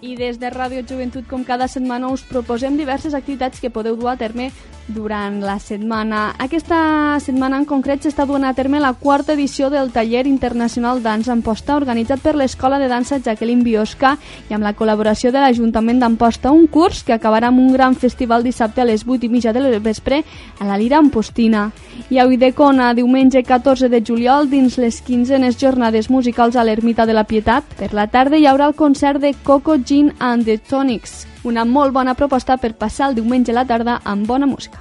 I des de Ràdio Joventut, com cada setmana, us proposem diverses activitats que podeu dur a terme durant la setmana. Aquesta setmana en concret s'està duent a terme la quarta edició del Taller Internacional Dansa Amposta organitzat per l'Escola de Dansa Jacqueline Biosca i amb la col·laboració de l'Ajuntament d'Amposta, un curs que acabarà amb un gran festival dissabte a les 8 i mitja del vespre a la Lira Ampostina. I a Uidecona, diumenge 14 de juliol, dins les quinzenes jornades musicals a l'Ermita de la Pietat, per la tarda hi haurà el concert de Coco Gin and the Tonics, una molt bona proposta per passar el diumenge a la tarda amb bona música.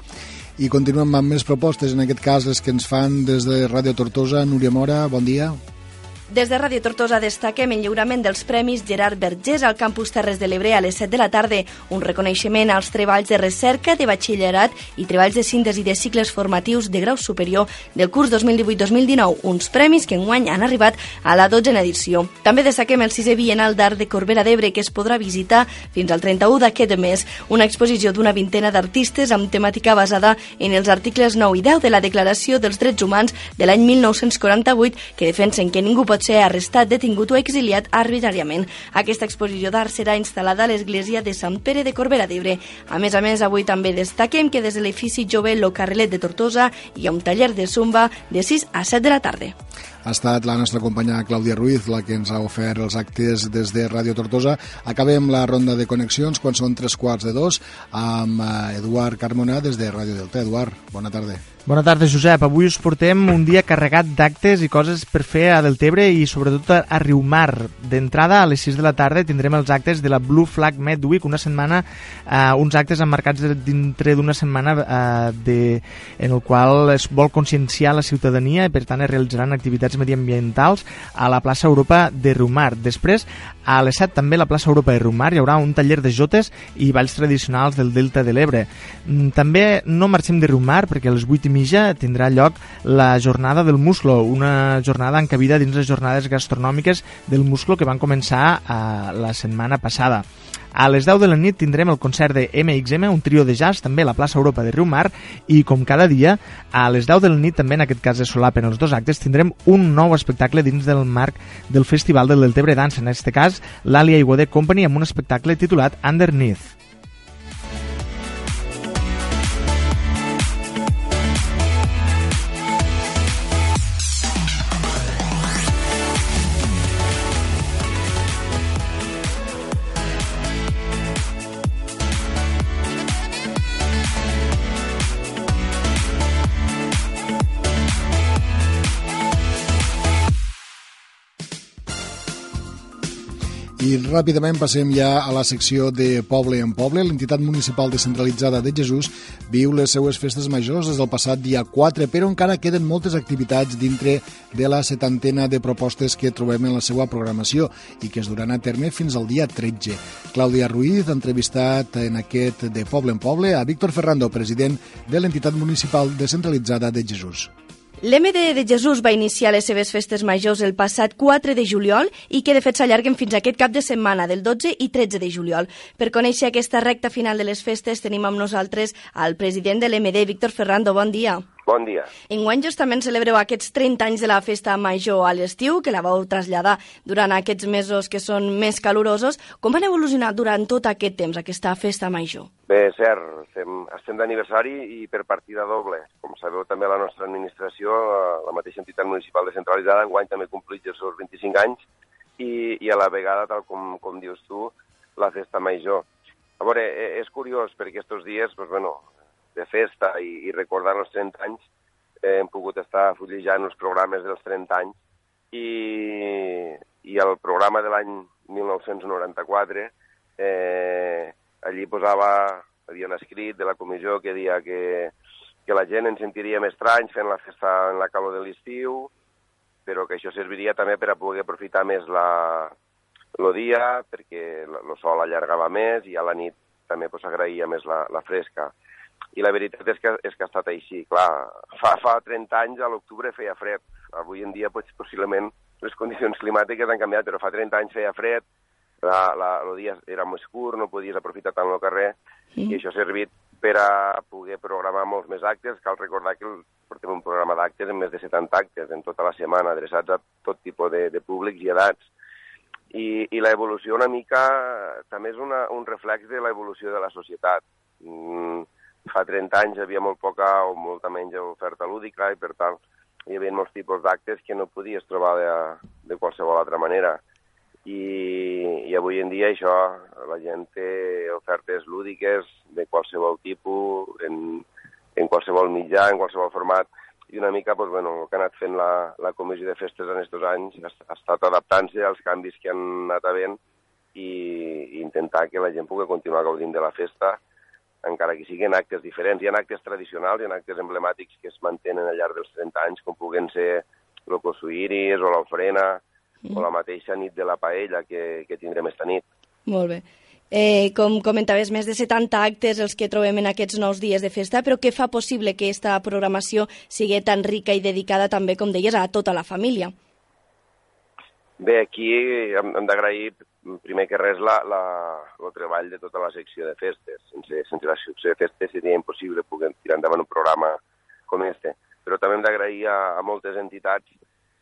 I continuem amb més propostes, en aquest cas les que ens fan des de Ràdio Tortosa. Núria Mora, bon dia. Des de Ràdio Tortosa destaquem el lliurament dels Premis Gerard Vergés al Campus Terres de l'Ebre a les 7 de la tarda, un reconeixement als treballs de recerca, de batxillerat i treballs de síntesi de cicles formatius de grau superior del curs 2018-2019, uns premis que enguany han arribat a la 12a edició. També destaquem el 6è Bienal d'Art de Corbera d'Ebre, que es podrà visitar fins al 31 d'aquest mes, una exposició d'una vintena d'artistes amb temàtica basada en els articles 9 i 10 de la Declaració dels Drets Humans de l'any 1948, que defensen que ningú pot ser arrestat, detingut o exiliat arbitràriament. Aquesta exposició d'art serà instal·lada a l'església de Sant Pere de Corbera d'Ebre. A més a més, avui també destaquem que des de l'edifici jove Lo Carrelet de Tortosa hi ha un taller de zumba de 6 a 7 de la tarda. Ha estat la nostra companya Clàudia Ruiz la que ens ha ofert els actes des de Ràdio Tortosa. Acabem la ronda de connexions quan són tres quarts de dos amb eh, Eduard Carmona des de Ràdio Delta. Eduard, bona tarda. Bona tarda, Josep. Avui us portem un dia carregat d'actes i coses per fer a Deltebre i sobretot a, Riumar. D'entrada, a les 6 de la tarda tindrem els actes de la Blue Flag Med Week, una setmana, eh, uns actes emmarcats dintre d'una setmana eh, de, en el qual es vol conscienciar la ciutadania i per tant es realitzaran activitats mediambientals a la plaça Europa de Riumar. Després, a les 7 també a la plaça Europa de Riumar hi haurà un taller de jotes i balls tradicionals del Delta de l'Ebre. Mm, també no marxem de Riumar perquè a les 8 i mitja tindrà lloc la jornada del musclo, una jornada encabida dins les jornades gastronòmiques del musclo que van començar eh, la setmana passada. A les 10 de la nit tindrem el concert de MXM, un trio de jazz, també a la plaça Europa de Riu Mar, i com cada dia, a les 10 de la nit, també en aquest cas de solapen els dos actes, tindrem un nou espectacle dins del marc del Festival del Deltebre Dance, en aquest cas l'Alia Iguodé Company, amb un espectacle titulat Underneath. I ràpidament passem ja a la secció de Poble en Poble. L'entitat municipal descentralitzada de Jesús viu les seues festes majors des del passat dia 4, però encara queden moltes activitats dintre de la setantena de propostes que trobem en la seva programació i que es duran a terme fins al dia 13. Clàudia Ruiz ha entrevistat en aquest de Poble en Poble a Víctor Ferrando, president de l'entitat municipal descentralitzada de Jesús. L'MD de Jesús va iniciar les seves festes majors el passat 4 de juliol i que de fet s'allarguen fins aquest cap de setmana del 12 i 13 de juliol. Per conèixer aquesta recta final de les festes tenim amb nosaltres al president de l'MD, Víctor Ferrando. Bon dia. Bon dia. Enguany justament celebreu aquests 30 anys de la festa major a l'estiu, que la vau traslladar durant aquests mesos que són més calorosos. Com van evolucionar durant tot aquest temps, aquesta festa major? Bé, és cert, estem, estem d'aniversari i per partida doble. Com sabeu, també la nostra administració, la mateixa entitat municipal descentralitzada, enguany també compleix els seus 25 anys i, i a la vegada, tal com, com dius tu, la festa major. A veure, e, és curiós perquè aquests dies, doncs, bueno, de festa i, i recordar els 30 anys, eh, hem pogut estar fullejant els programes dels 30 anys. I, i el programa de l'any 1994 eh, allí posava, havia un escrit de la comissió que deia que, que la gent ens sentiria més estrany fent la festa en la calor de l'estiu, però que això serviria també per a poder aprofitar més la, el dia, perquè el sol allargava més i a la nit també pues, agraïa més la, la fresca i la veritat és que, és que ha estat així. Clar, fa, fa 30 anys a l'octubre feia fred. Avui en dia, pues, possiblement, les condicions climàtiques han canviat, però fa 30 anys feia fred, la, la, el dia era més curt, no podies aprofitar tant el carrer, sí. i això ha servit per a poder programar molts més actes. Cal recordar que portem un programa d'actes amb més de 70 actes en tota la setmana, adreçats a tot tipus de, de públics i edats. I, i l'evolució una mica també és una, un reflex de l'evolució de la societat. Mm, fa 30 anys hi havia molt poca o molta menys oferta lúdica i, per tant, hi havia molts tipus d'actes que no podies trobar de, de qualsevol altra manera. I, I avui en dia això, la gent té ofertes lúdiques de qualsevol tipus, en, en qualsevol mitjà, en qualsevol format, i una mica doncs, bueno, el que ha anat fent la, la comissió de festes en aquests anys ha, ha estat adaptant-se als canvis que han anat havent i, i intentar que la gent pugui continuar gaudint de la festa encara que siguin actes diferents. Hi ha actes tradicionals, hi ha actes emblemàtics que es mantenen al llarg dels 30 anys, com puguen ser el Cosuiris o l'Ofrena mm. o la mateixa nit de la paella que, que tindrem esta nit. Molt bé. Eh, com comentaves, més de 70 actes els que trobem en aquests nous dies de festa, però què fa possible que aquesta programació sigui tan rica i dedicada també, com deies, a tota la família? Bé, aquí hem, hem d'agrair primer que res la, la, el treball de tota la secció de festes. Sense, sense la secció de festes seria impossible poder tirar endavant un programa com este. Però també hem d'agrair a, a moltes entitats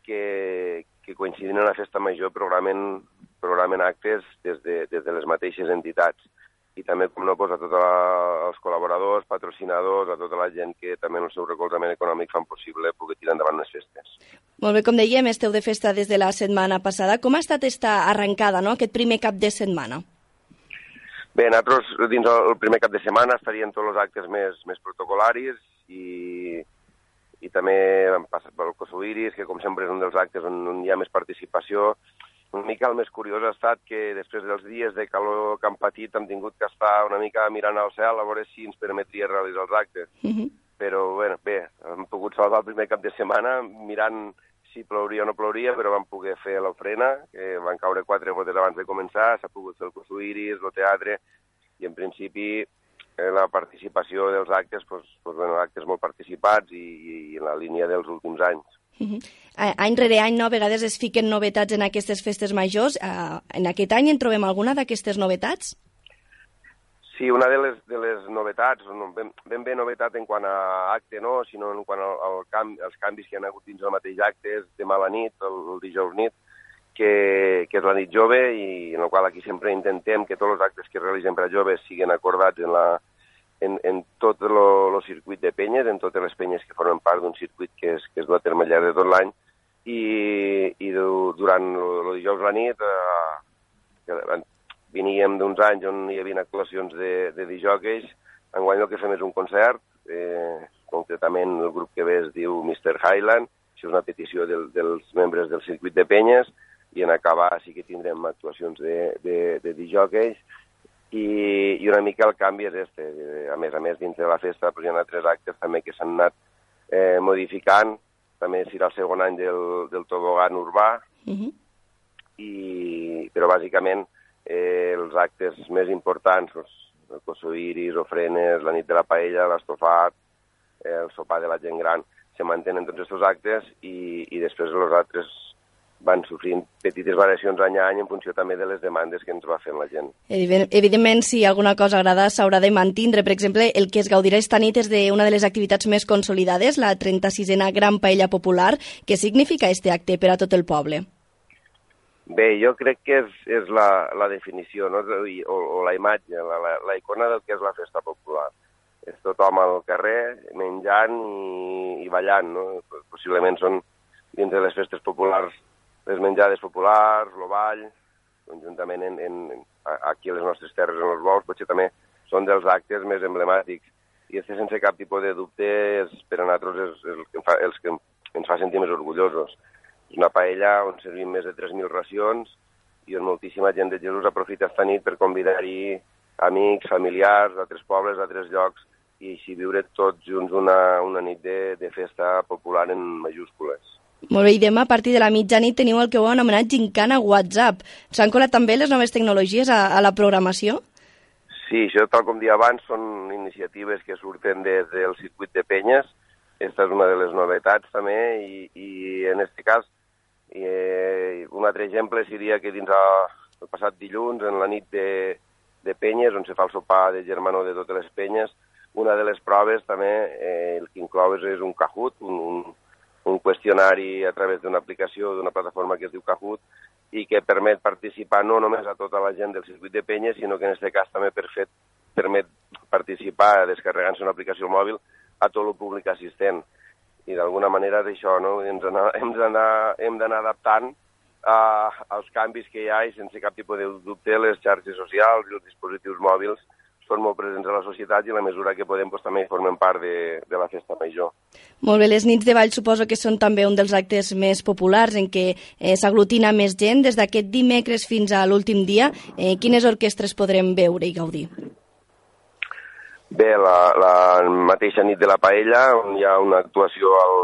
que, que coincidint en la festa major programen, programen actes des de, des de les mateixes entitats i també, com no, pues, a tots els col·laboradors, patrocinadors, a tota la gent que també en el seu recolzament econòmic fan possible poder tirar endavant les festes. Molt bé, com dèiem, esteu de festa des de la setmana passada. Com ha estat esta arrencada, no?, aquest primer cap de setmana? Bé, nosaltres dins el primer cap de setmana estarien tots els actes més, més protocolaris i, i també hem passat pel Cosuiris, que com sempre és un dels actes on, on hi ha més participació, una mica el més curiós ha estat que després dels dies de calor que han patit hem tingut que estar una mica mirant al cel a veure si ens permetria realitzar els actes. Uh -huh. Però bueno, bé, hem pogut salvar el primer cap de setmana mirant si plouria o no plouria, però vam poder fer l'ofrena, que van caure quatre gotes abans de començar, s'ha pogut fer el Cosuiris, el teatre, i en principi eh, la participació dels actes, doncs, doncs, bueno, actes molt participats i, i en la línia dels últims anys. Uh -huh. Any rere any, no, a vegades es fiquen novetats en aquestes festes majors. Uh, en aquest any en trobem alguna d'aquestes novetats? Sí, una de les, de les novetats, no, ben, ben bé novetat en quant a acte, no, sinó en quant al, al camp, canvis que hi ha hagut dins el mateix acte, és demà a la nit, el, el dijous nit, que, que és la nit jove i en el qual aquí sempre intentem que tots els actes que realitzem per a joves siguin acordats en, la, en, en tot el circuit de penyes, en totes les penyes que formen part d'un circuit que es, que es du a terme al llarg de tot l'any i, i durant el dijous a la nit eh, veníem d'uns anys on hi havia actuacions de, de dijòqueis, enguany el que fem és un concert, eh, concretament el grup que ve es diu Mr. Highland, això és una petició del, dels membres del circuit de penyes, i en acabar sí que tindrem actuacions de, de, de dijòqueis, i, i una mica el canvi és este. A més a més, dintre de la festa pues, hi ha altres actes també que s'han anat eh, modificant, també serà el segon any del, del tobogan urbà, uh -huh. i, però bàsicament eh, els actes més importants, doncs, el Kosoiris, ofrenes, la nit de la paella, l'estofat, eh, el sopar de la gent gran, se mantenen tots aquests actes i, i després els altres van sofrint petites variacions any a any en funció també de les demandes que ens va fent la gent. Evidentment, si alguna cosa agrada s'haurà de mantindre. Per exemple, el que es gaudirà esta nit és d'una de les activitats més consolidades, la 36a Gran Paella Popular. Què significa este acte per a tot el poble? Bé, jo crec que és, és la, la definició, no? o, o la imatge, la, la, la icona del que és la festa popular. És tothom al carrer menjant i, i ballant, no? Possiblement són dins de les festes populars les menjades populars, el ball, conjuntament en, en, aquí a les nostres terres, en els vols, potser també són dels actes més emblemàtics. I este, sense cap tipus de dubte, és, per a nosaltres és, és el que, fa, els que ens fa sentir més orgullosos. És una paella on servim més de 3.000 racions i on moltíssima gent de Jesús aprofita esta nit per convidar-hi amics, familiars, d'altres pobles, d'altres llocs, i així viure tots junts una, una nit de, de festa popular en majúscules. Molt bé, i demà a partir de la mitjanit teniu el que heu anomenat Gincana WhatsApp. S'han colat també les noves tecnologies a, a la programació? Sí, això, tal com dia abans, són iniciatives que surten des del circuit de penyes. Aquesta és una de les novetats també, i, i en aquest cas eh, un altre exemple seria que dins el passat dilluns, en la nit de, de penyes, on se fa el sopar de germano de totes les penyes, una de les proves també, eh, el que inclou és, un Kahoot, un, un, un qüestionari a través d'una aplicació, d'una plataforma que es diu Kahoot, i que permet participar no només a tota la gent del circuit de penyes, sinó que en aquest cas també per fet, permet participar descarregant-se una aplicació mòbil a tot el públic assistent i d'alguna manera d'això no? hem d'anar adaptant a, als canvis que hi ha i sense cap tipus de dubte les xarxes socials i els dispositius mòbils són molt presents a la societat i a la mesura que podem doncs, també formem part de, de la festa major. Molt bé, les nits de ball suposo que són també un dels actes més populars en què eh, s'aglutina més gent. Des d'aquest dimecres fins a l'últim dia, eh, quines orquestres podrem veure i gaudir? Bé, la, la mateixa nit de la paella, on hi ha una actuació al,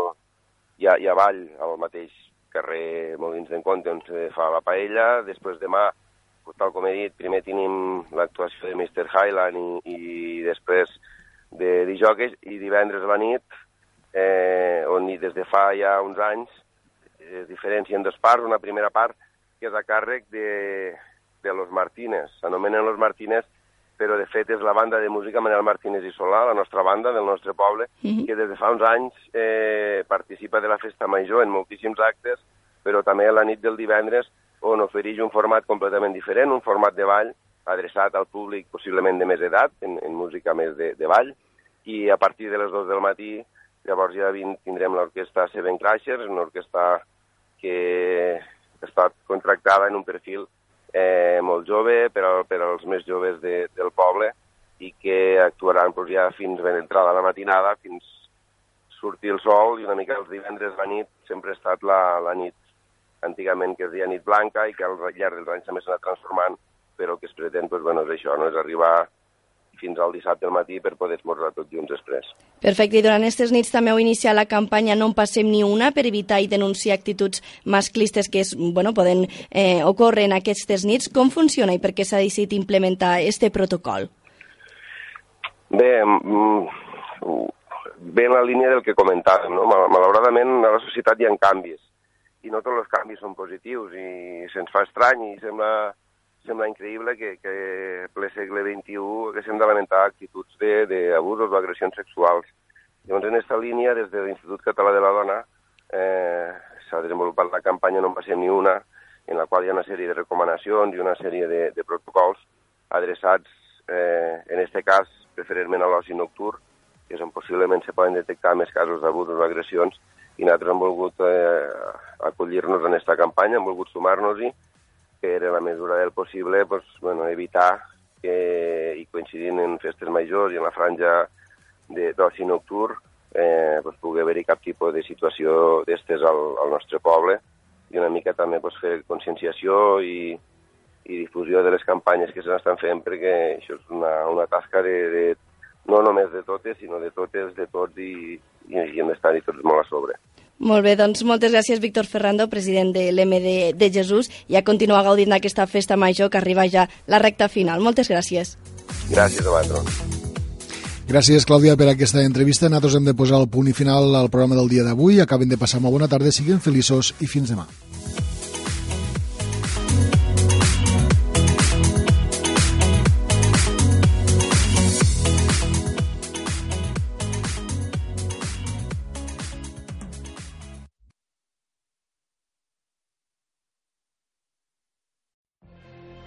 hi, ha, hi ha ball al mateix carrer Molins d'en Conte on se fa la paella. Després demà, tal com he dit, primer tenim l'actuació de Mr. Highland i, i després de dijòquers i divendres a la nit, eh, on des de fa ja uns anys es diferencien dos parts. Una primera part que és a càrrec de, de Los Martínez. S'anomenen Los Martínez però de fet és la banda de música Manel Martínez i Solà, la nostra banda del nostre poble, uh -huh. que des de fa uns anys eh, participa de la festa major en moltíssims actes, però també la nit del divendres on ofereix un format completament diferent, un format de ball adreçat al públic possiblement de més edat, en, en música més de, de ball, i a partir de les dues del matí llavors ja tindrem l'orquestra Seven Crashers, una orquestra que està contractada en un perfil eh, molt jove, per, a, per als més joves de, del poble, i que actuaran doncs, ja fins ben entrada la matinada, fins sortir el sol, i una mica els divendres la nit sempre ha estat la, la nit antigament que es deia nit blanca i que al llarg dels anys també s'ha anat transformant, però el que es pretén doncs, bueno, és això, no? és arribar fins al dissabte al matí per poder esmorzar tots junts després. Perfecte, i durant aquestes nits també heu iniciat la campanya No en passem ni una per evitar i denunciar actituds masclistes que es, bueno, poden eh, ocórrer en aquestes nits. Com funciona i per què s'ha decidit implementar este protocol? Bé, mm, bé en la línia del que comentàvem, no? malauradament a la societat hi ha canvis i no tots els canvis són positius i se'ns fa estrany i sembla sembla increïble que, que ple segle XXI haguéssim de lamentar actituds d'abusos o agressions sexuals. Llavors, en aquesta línia, des de l'Institut Català de la Dona, eh, s'ha desenvolupat la campanya No en passem ni una, en la qual hi ha una sèrie de recomanacions i una sèrie de, de protocols adreçats, eh, en aquest cas, preferentment a l'oci nocturn, que és on possiblement se poden detectar més casos d'abusos o agressions, i nosaltres hem volgut eh, acollir-nos en aquesta campanya, hem volgut sumar-nos-hi, que era la mesura del possible pues, bueno, evitar que, i coincidint en festes majors i en la franja d'oci nocturn, eh, pues, pugui haver-hi cap tipus de situació d'estes al, al nostre poble i una mica també pues, fer conscienciació i, i difusió de les campanyes que s'estan fent perquè això és una, una tasca de, de, no només de totes, sinó de totes, de tots i, i, i hem d'estar-hi tots molt a sobre. Molt bé, doncs moltes gràcies, Víctor Ferrando, president de l'MD de Jesús, i a continuar gaudint d'aquesta festa major que arriba ja la recta final. Moltes gràcies. Gràcies a vosaltres. Gràcies, Clàudia, per aquesta entrevista. Nosaltres hem de posar el punt i final al programa del dia d'avui. Acaben de passar una bona tarda, siguin feliços i fins demà.